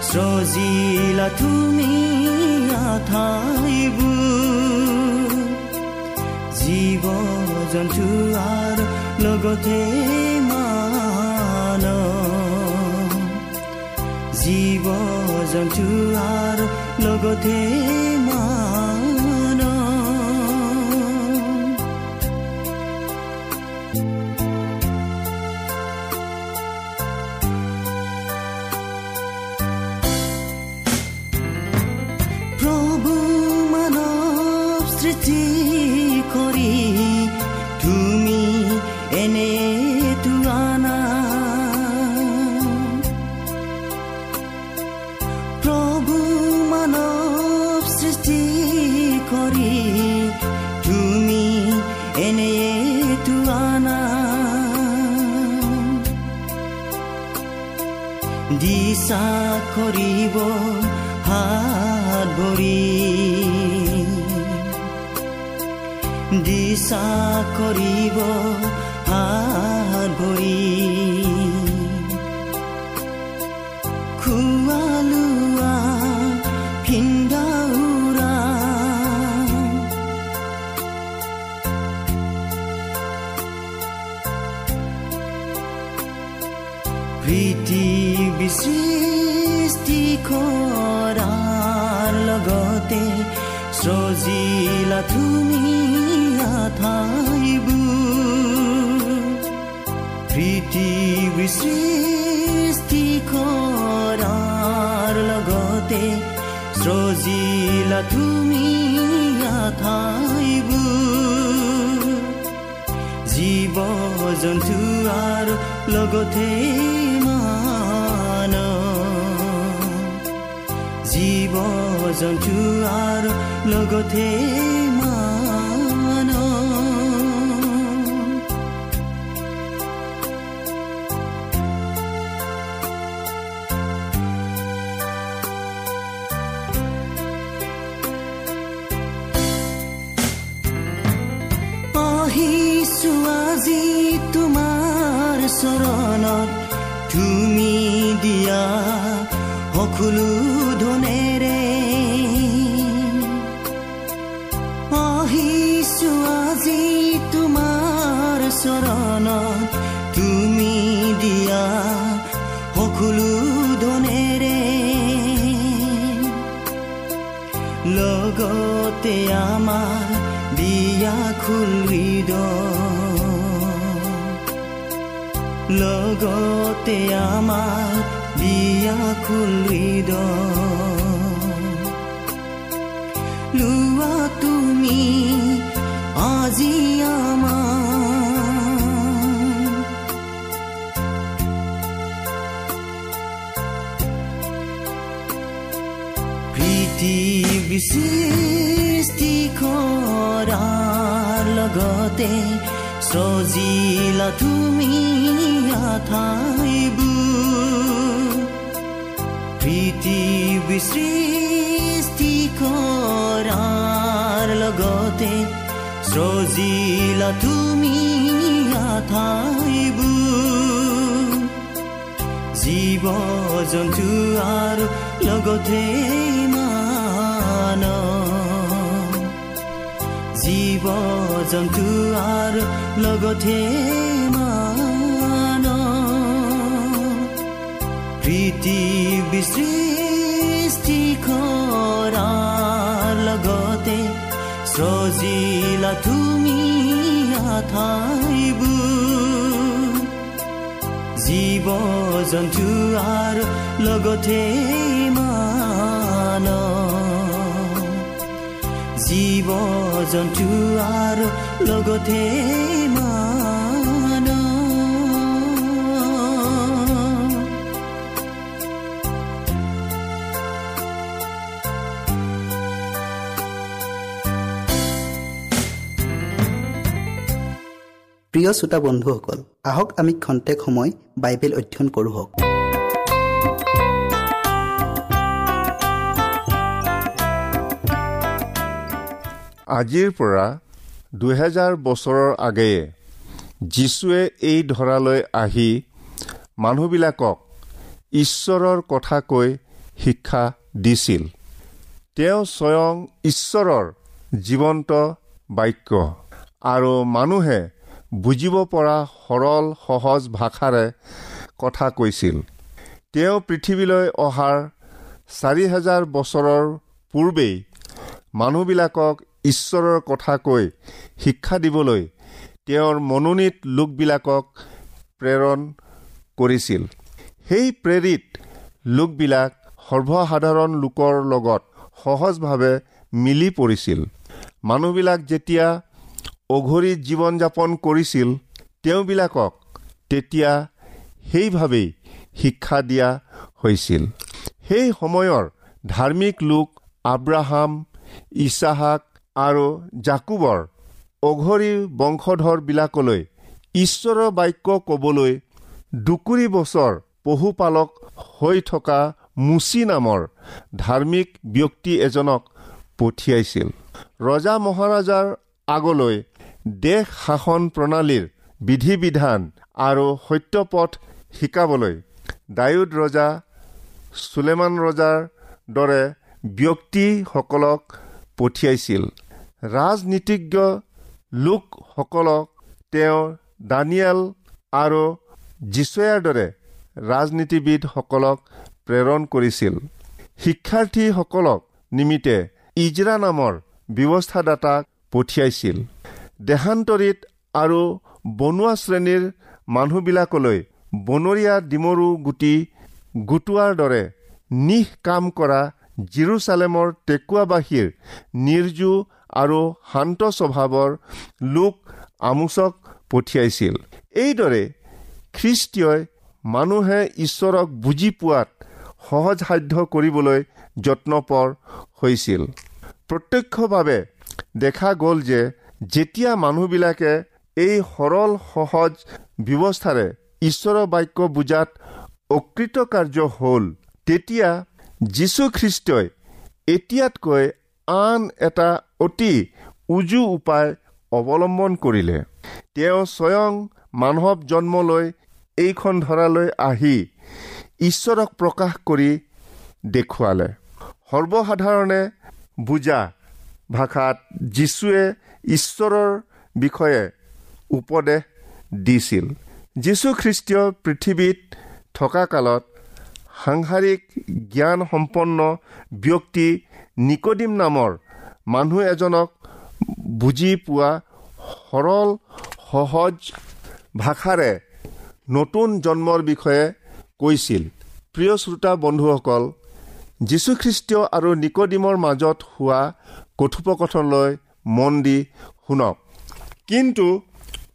সৃজিলা তুমি আঠাইবোৰ জীৱ জন্তু আৰু লগতে মান জীৱ জন্তু আৰু লগতে দিশা কৰিব হাত ভৰি দিশা কৰিব হাত ভৰি সৃষ্টি কৰাৰ লগতে সজিলা তুমি জীৱ জন্তু আৰু লগতে মান জীৱ জন্তু আৰু লগতে সকলো ধনেৰে আহিছো আজি তোমাৰ চৰণত তুমি দিয়া সকলো ধনেৰে লগতে আমাৰ বিয়া খুলিদ লগতে আমাৰ লোৱা তুমি আজি আমাৰ পৃথিৱী সৃষ্টি কৰাৰ লগতে সজিলা তুমি আঠাইবোৰ প্ৰীতি সৃষ্টি লগতে সজিলা তুমি জীৱ জন্তু আৰু লগতে মান জীৱ জন্তু আৰু লগতে মান পৃথিৱী সজিলা তুমি আঠাইবোৰ জীৱ জন্তু আৰু লগতে মান জীৱ জন্তু আৰু লগতে প্ৰিয় শ্ৰোতা বন্ধুসকল আহক আমি খন্তেক সময় বাইবেল অধ্যয়ন কৰোঁ আজিৰ পৰা দুহেজাৰ বছৰৰ আগেয়ে যীশুৱে এই ধৰালৈ আহি মানুহবিলাকক ঈশ্বৰৰ কথা কৈ শিক্ষা দিছিল। তেওঁ স্বয়ং ঈশ্বৰৰ জীৱন্ত বাক্য। আৰু মানুহে বুজিব পৰা সৰল সহজ ভাষাৰে কথা কৈছিল। তেওঁ পৃথিৱীলৈ অহাৰ চাৰি হাজাৰ বছৰৰ পূৰ্বেই মানুহবিলাকক ঈশ্বৰৰ কথা কৈ শিক্ষা দিবলৈ তেওঁৰ মনোনীত লোকবিলাকক প্ৰেৰণ কৰিছিল। সেই প্ৰেৰিত লোকবিলাক সৰ্বসাধাৰণ লোকৰ লগত সহজভাৱে মিলি পৰিছিল। মানুহবিলাক যেতিয়া অঘৰী জীৱন যাপন কৰিছিল তেওঁবিলাকক তেতিয়া সেইভাৱেই শিক্ষা দিয়া হৈছিল। সেই সময়ৰ ধাৰ্মিক লোক আব্ৰাহাম ইছাহাক আৰু জাকুবৰ অঘৰী বংশধৰবিলাকলৈ ঈশ্বৰৰ বাক্য ক'বলৈ দুকুৰি বছৰ পশুপালক হৈ থকা মুচি নামৰ ধাৰ্মিক ব্যক্তি এজনক পঠিয়াইছিল। ৰজা মহাৰাজাৰ আগলৈ দেশ শাসন প্ৰণালীৰ বিধি বিধান আৰু সত্যপথ শিকাবলৈ ডায়ুদ ৰজা চুলেমান ৰজাৰ দৰে ব্যক্তিসকলক পঠিয়াইছিল। ৰাজনীতিজ্ঞ লোকসকলক তেওঁ দানিয়েল আৰু যীচয়াৰ দৰে ৰাজনীতিবিদসকলক প্ৰেৰণ কৰিছিল। শিক্ষাৰ্থীসকলক নিমিত্তে ইজৰা নামৰ ব্যৱস্থাদাতাক পঠিয়াইছিল। দেশান্তৰিত আৰু বনোৱা শ্ৰেণীৰ মানুহবিলাকলৈ বনৰীয়া ডিমৰু গুটি গোটোৱাৰ দৰে নিশ কাম কৰা জিৰচালেমৰ টেকুৱাবাসীৰ নিৰ্জু আৰু শান্ত স্বভাৱৰ লোক আমোচক পঠিয়াইছিল। এইদৰে খ্ৰীষ্টীয়ই মানুহে ঈশ্বৰক বুজি পোৱাত সহজসাধ্য কৰিবলৈ যত্নপৰ হৈছিল। প্ৰত্যক্ষভাৱে দেখা গ'ল যে যেতিয়া মানুহবিলাকে এই সৰল সহজ ব্যৱস্থাৰে ঈশ্বৰৰ বাক্য বুজাত অকৃতকাৰ্য হ'ল তেতিয়া যীশুখ্ৰীষ্টই এতিয়াতকৈ আন এটা অতি উজু উপায় অৱলম্বন কৰিলে। তেওঁ স্বয়ং মানৱ জন্ম লৈ এইখন ধৰালৈ আহি ঈশ্বৰক প্ৰকাশ কৰি দেখুৱালে। সৰ্বসাধাৰণে বুজা ভাষাত যীশুৱে ঈশ্বৰৰ বিষয়ে উপদেশ দিছিল। যীশুখ্ৰীষ্টীয় পৃথিৱীত থকা কালত সাংসাৰিক জ্ঞান সম্পন্ন ব্যক্তি নিকডিম নামৰ মানুহ এজনক বুজি পোৱা সৰল সহজ ভাষাৰে নতুন জন্মৰ বিষয়ে কৈছিল। প্ৰিয় শ্ৰোতা বন্ধুসকল যীশুখ্ৰীষ্টীয় আৰু নিকডিমৰ মাজত হোৱা কথোপকথনলৈ মন দি শুনক। কিন্তু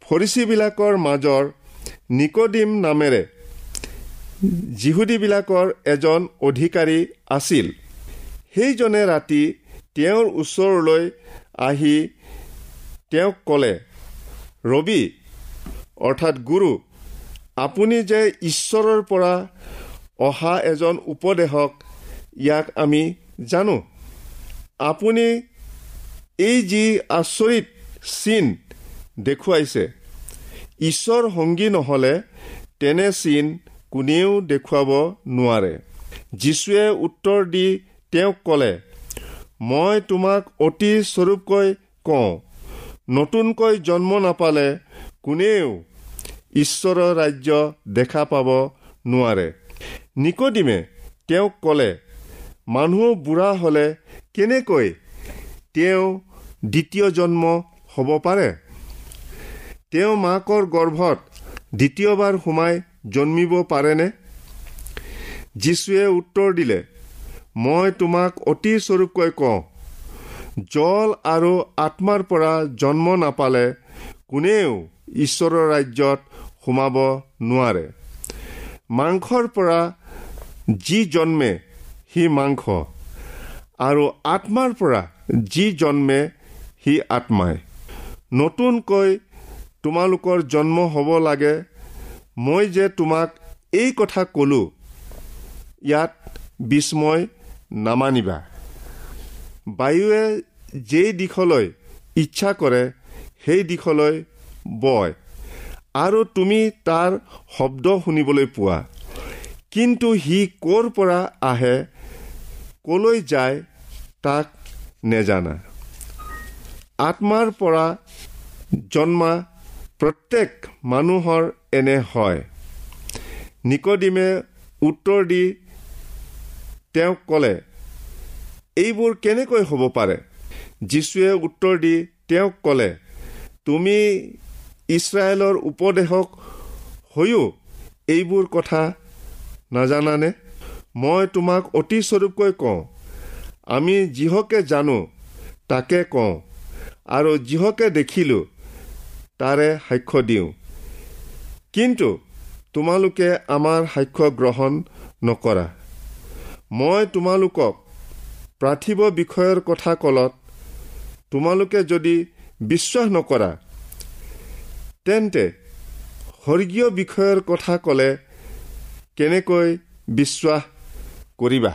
ফৰিচীবিলাকৰ মাজৰ নিকডিম নামেৰে যিহুদীবিলাকৰ এজন অধিকাৰী আছিল। সেইজনে ৰাতি তেওঁৰ ওচৰলৈ আহি তেওঁক ক'লে ৰবি অৰ্থাৎ গুৰু আপুনি যে ঈশ্বৰৰ পৰা অহা এজন উপদেশক ইয়াক আমি জানো। আপুনি এই যি আচৰিত চিন দেখুৱাইছে ঈশ্বৰ সংগী নহ'লে তেনে চিন কোনেও দেখুৱাব নোৱাৰে। যীশুৱে উত্তৰ দি তেওঁক ক'লে মই তোমাক অতি স্বৰূপকৈ কওঁ নতুনকৈ জন্ম নাপালে কোনেও ঈশ্বৰৰ ৰাজ্য দেখা পাব নোৱাৰে। নিকদিমে তেওঁক ক'লে মানুহ বুঢ়া হ'লে কেনেকৈ তেওঁ দ্বিতীয় জন্ম হ'ব পাৰে। তেওঁ মাকৰ গৰ্ভত দ্বিতীয়বাৰ সোমাই জন্মিব পাৰেনে? যীশুৱে উত্তৰ দিলে মই তোমাক অতি স্বৰূপকৈ কওঁ জল আৰু আত্মাৰ পৰা জন্ম নাপালে কোনেও ঈশ্বৰৰ ৰাজ্যত সোমাব নোৱাৰে। মাংসৰ পৰা যি জন্মে সি মাংস আৰু আত্মাৰ পৰা যি জন্মে সি আত্মাই। নতুনকৈ তোমালোকৰ জন্ম হ'ব লাগে। মই যে তোমাক এই কথা ক'লো ইয়াত বিস্ময় নামানিবা। বায়ুৱে যেই দিশলৈ ইচ্ছা কৰে সেই দিশলৈ বয়। আৰু তুমি তাৰ শব্দ শুনিবলৈ পোৱা। কিন্তু সি ক'ৰ পৰা আহে কলৈ যায় তাক নেজানা। আত্মাৰ পৰা জন্মা প্ৰত্যেক মানুহৰ এনে হয়। নিকদিমে উত্তৰ দি তেওঁক ক'লে এইবোৰ কেনেকৈ হ'ব পাৰে? যীশুৱে উত্তৰ দি তেওঁক ক'লে তুমি ইছৰাইলৰ উপদেশক হৈও এইবোৰ কথা নাজানানে? মই তোমাক অতি স্বৰূপকৈ কওঁ আমি যিহকে জানো তাকে কওঁ আৰু যিহকে দেখিলোঁ তাৰে সাক্ষ্য দিওঁ। কিন্তু তোমালোকে আমাৰ সাক্ষ্য গ্ৰহণ নকৰা। মই তোমালোকক পাৰ্থিৱ বিষয়ৰ কথা কলত তোমালোকে যদি বিশ্বাস নকৰা তেন্তে স্বৰ্গীয় বিষয়ৰ কথা ক'লে কেনেকৈ বিশ্বাস কৰিবা?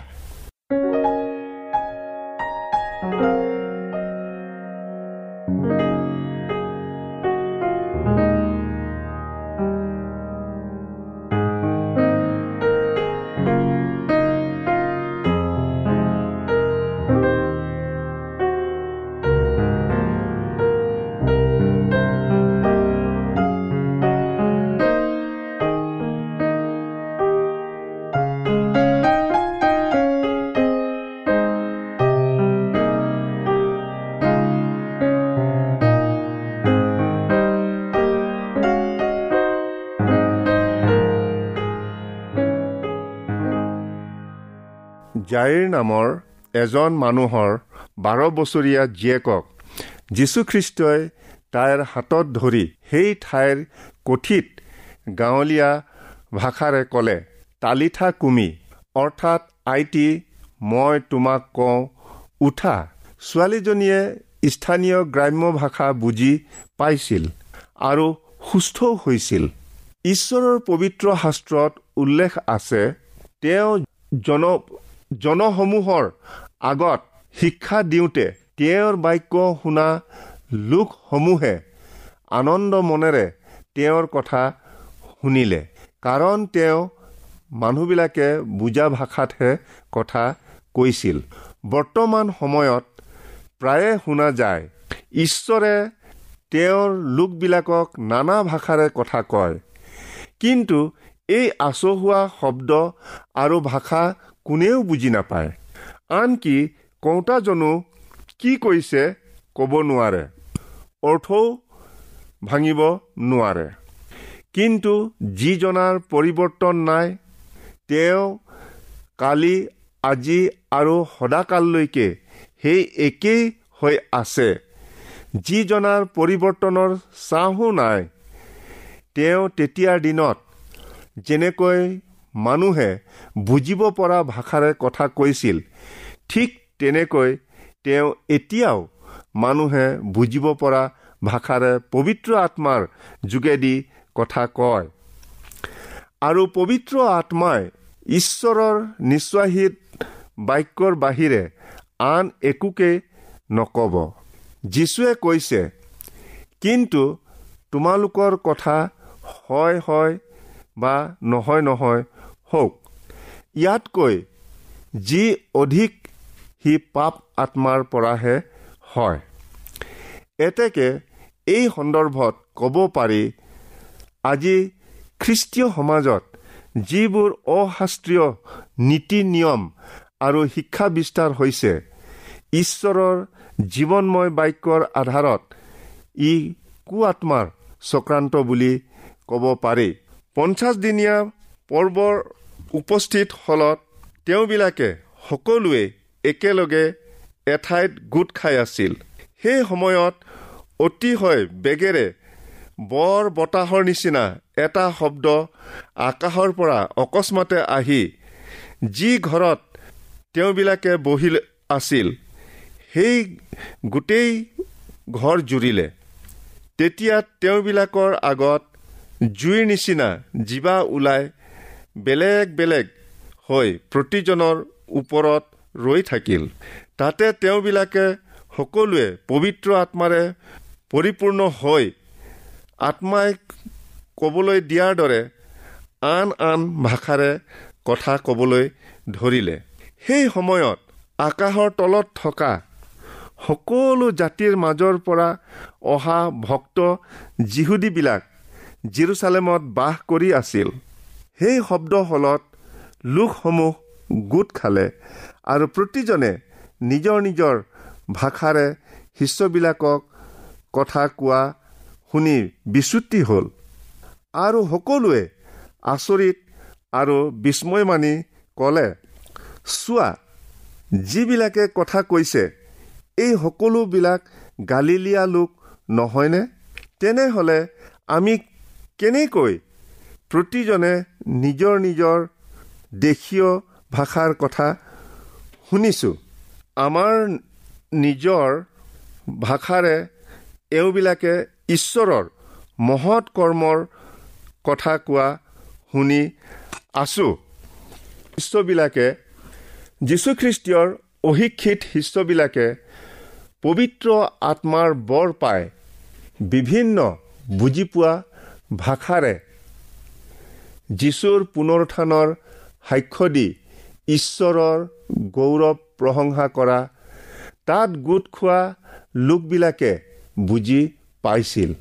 নামৰ এজন মানুহৰ বাৰ বছৰীয়া জীয়েকক যীশুখ্ৰীষ্টই তাইৰ হাতত ধৰি সেই ঠাইৰ কঠিত গাঁৱলীয়া ভাষাৰে ক'লে তালিঠা কুমি অৰ্থাৎ আইটি মই তোমাক কওঁ উঠা। ছোৱালীজনীয়ে স্থানীয় গ্ৰাম্য ভাষা বুজি পাইছিল আৰু সুস্থও হৈছিল। ঈশ্বৰৰ পবিত্ৰ শাস্ত্ৰত উল্লেখ আছে তেওঁ জন জনসমূহৰ আগত শিক্ষা দিওঁতে তেওঁৰ বাক্য শুনা লোকসমূহে আনন্দ মনেৰে তেওঁৰ কথা শুনিলে। কাৰণ তেওঁ মানুহবিলাকে বুজা ভাষাতহে কথা কৈছিল। বৰ্তমান সময়ত প্ৰায়ে শুনা যায় ঈশ্বৰে তেওঁৰ লোকবিলাকক নানা ভাষাৰে কথা কয়। কিন্তু এই আচহুৱা শব্দ আৰু ভাষা কোনেও বুজি নাপায়। আনকি কওঁতাজনো কি কৈছে ক'ব নোৱাৰে। অৰ্থও ভাঙিব নোৱাৰে। কিন্তু যিজনাৰ পৰিৱৰ্তন নাই তেওঁ কালি আজি আৰু সদাকাললৈকে সেই একেই হৈ আছে। যিজনাৰ পৰিৱৰ্তনৰ চাহো নাই তেওঁ তেতিয়াৰ দিনত যেনেকৈ মানুহে বুজিব পৰা ভাষাৰে কথা কৈছিল ঠিক তেনেকৈ তেওঁ এতিয়াও মানুহে বুজিব পৰা ভাষাৰে পবিত্ৰ আত্মাৰ যোগেদি কথা কয়। আৰু পবিত্ৰ আত্মাই ঈশ্বৰৰ নিশ্বাসীত বাক্যৰ বাহিৰে আন একোকে নক'ব। যীশুৱে কৈছে কিন্তু তোমালোকৰ কথা হয় হয় বা নহয় নহয় হওক। ইয়াতকৈ যি অধিক সি পাপ আত্মাৰ পৰাহে হয়। এতেকে এই সন্দৰ্ভত ক'ব পাৰি আজি খ্ৰীষ্টীয় সমাজত যিবোৰ অশাস্ত্ৰীয় নীতি নিয়ম আৰু শিক্ষা বিস্তাৰ হৈছে ঈশ্বৰৰ জীৱনময় বাক্যৰ আধাৰত ই কু আত্মাৰ চক্ৰান্ত বুলি ক'ব পাৰি। পঞ্চাছদিনীয়া পৰ্বৰ উপস্থিত হলত তেওঁবিলাকে সকলোৱে একেলগে এঠাইত গোট খাই আছিল। সেই সময়ত অতিশয় বেগেৰে বৰ বতাহৰ নিচিনা এটা শব্দ আকাশৰ পৰা অকস্মাতে আহি যি ঘৰত তেওঁবিলাকে বহি আছিল সেই গোটেই ঘৰ জুৰিলে। তেতিয়া তেওঁবিলাকৰ আগত জুইৰ নিচিনা জীৱা ওলাই বেলেগ বেলেগ হৈ প্ৰতিজনৰ ওপৰত ৰৈ থাকিল। তাতে তেওঁবিলাকে সকলোৱে পবিত্ৰ আত্মাৰে পৰিপূৰ্ণ হৈ আত্মাই ক'বলৈ দিয়াৰ দৰে আন আন ভাষাৰে কথা ক'বলৈ ধৰিলে। সেই সময়ত আকাশৰ তলত থকা সকলো জাতিৰ মাজৰ পৰা অহা ভক্ত যিহুদীবিলাক জিৰচালেমত বাস কৰি আছিল। সেই শব্দ হলত লোকসমূহ গোট খালে আৰু প্ৰতিজনে নিজৰ নিজৰ ভাষাৰে শিষ্যবিলাকক কথা কোৱা শুনি বিচুতি হ'ল আৰু সকলোৱে আচৰিত আৰু বিস্ময় মানি ক'লে চোৱা যিবিলাকে কথা কৈছে এই সকলোবিলাক গালিলীয়া লোক নহয়নে? তেনেহ'লে আমি কেনেকৈ প্ৰতিজনে নিজৰ নিজৰ দেশীয় ভাষাৰ কথা শুনিছোঁ? আমাৰ নিজৰ ভাষাৰে এওঁবিলাকে ঈশ্বৰৰ মহৎ কৰ্মৰ কথা কোৱা শুনি আছোঁ। শিষ্যবিলাকে যীশুখ্ৰীষ্টীয়ৰ অশিক্ষিত শিষ্যবিলাকে পবিত্ৰ আত্মাৰ বৰ পাই বিভিন্ন বুজি পোৱা ভাষাৰে যীশুৰ পুনৰুত্থানৰ সাক্ষ্য দি ঈশ্বৰৰ গৌৰৱ প্ৰশংসা কৰা তাত গোট খোৱা লোকবিলাকে বুজি পাইছিল।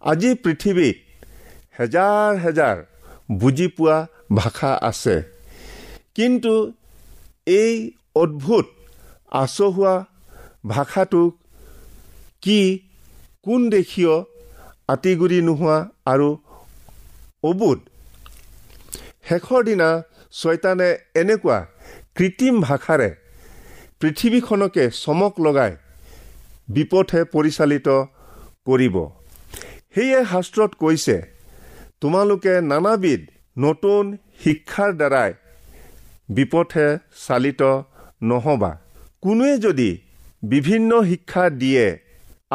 আজি পৃথিৱীত হেজাৰ হেজাৰ বুজি পোৱা ভাষা আছে। কিন্তু এই অদ্ভুত আচহুৱা ভাষাটোক কি কোন দেশীয় আতিগুৰি নোহোৱা আৰু অবুধ। শেষৰ দিনা ছয়তানে এনেকুৱা কৃত্ৰিম ভাষাৰে পৃথিৱীখনকে চমক লগাই বিপথে পৰিচালিত কৰিব। সেয়ে শাস্ত্ৰত কৈছে তোমালোকে নানাবিধ নতুন শিক্ষাৰ দ্বাৰাই বিপথে চালিত নহবা। কোনোৱে যদি বিভিন্ন শিক্ষা দিয়ে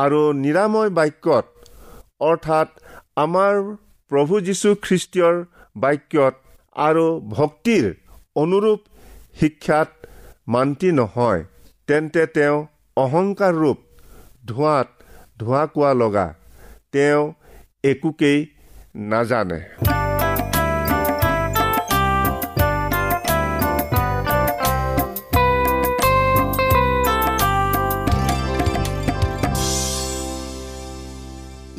আৰু নিৰাময় বাক্যত অৰ্থাৎ আমাৰ প্ৰভু যীশু খ্ৰীষ্টীয়ৰ বাক্যত আৰু ভক্তিৰ অনুৰূপ শিক্ষাত মান্তি নহয়। তেন্তে তেওঁ অহংকাৰ ৰূপ ধোঁৱাত ধোঁৱা কোৱা লগা তেওঁ একোকেই নাজানে।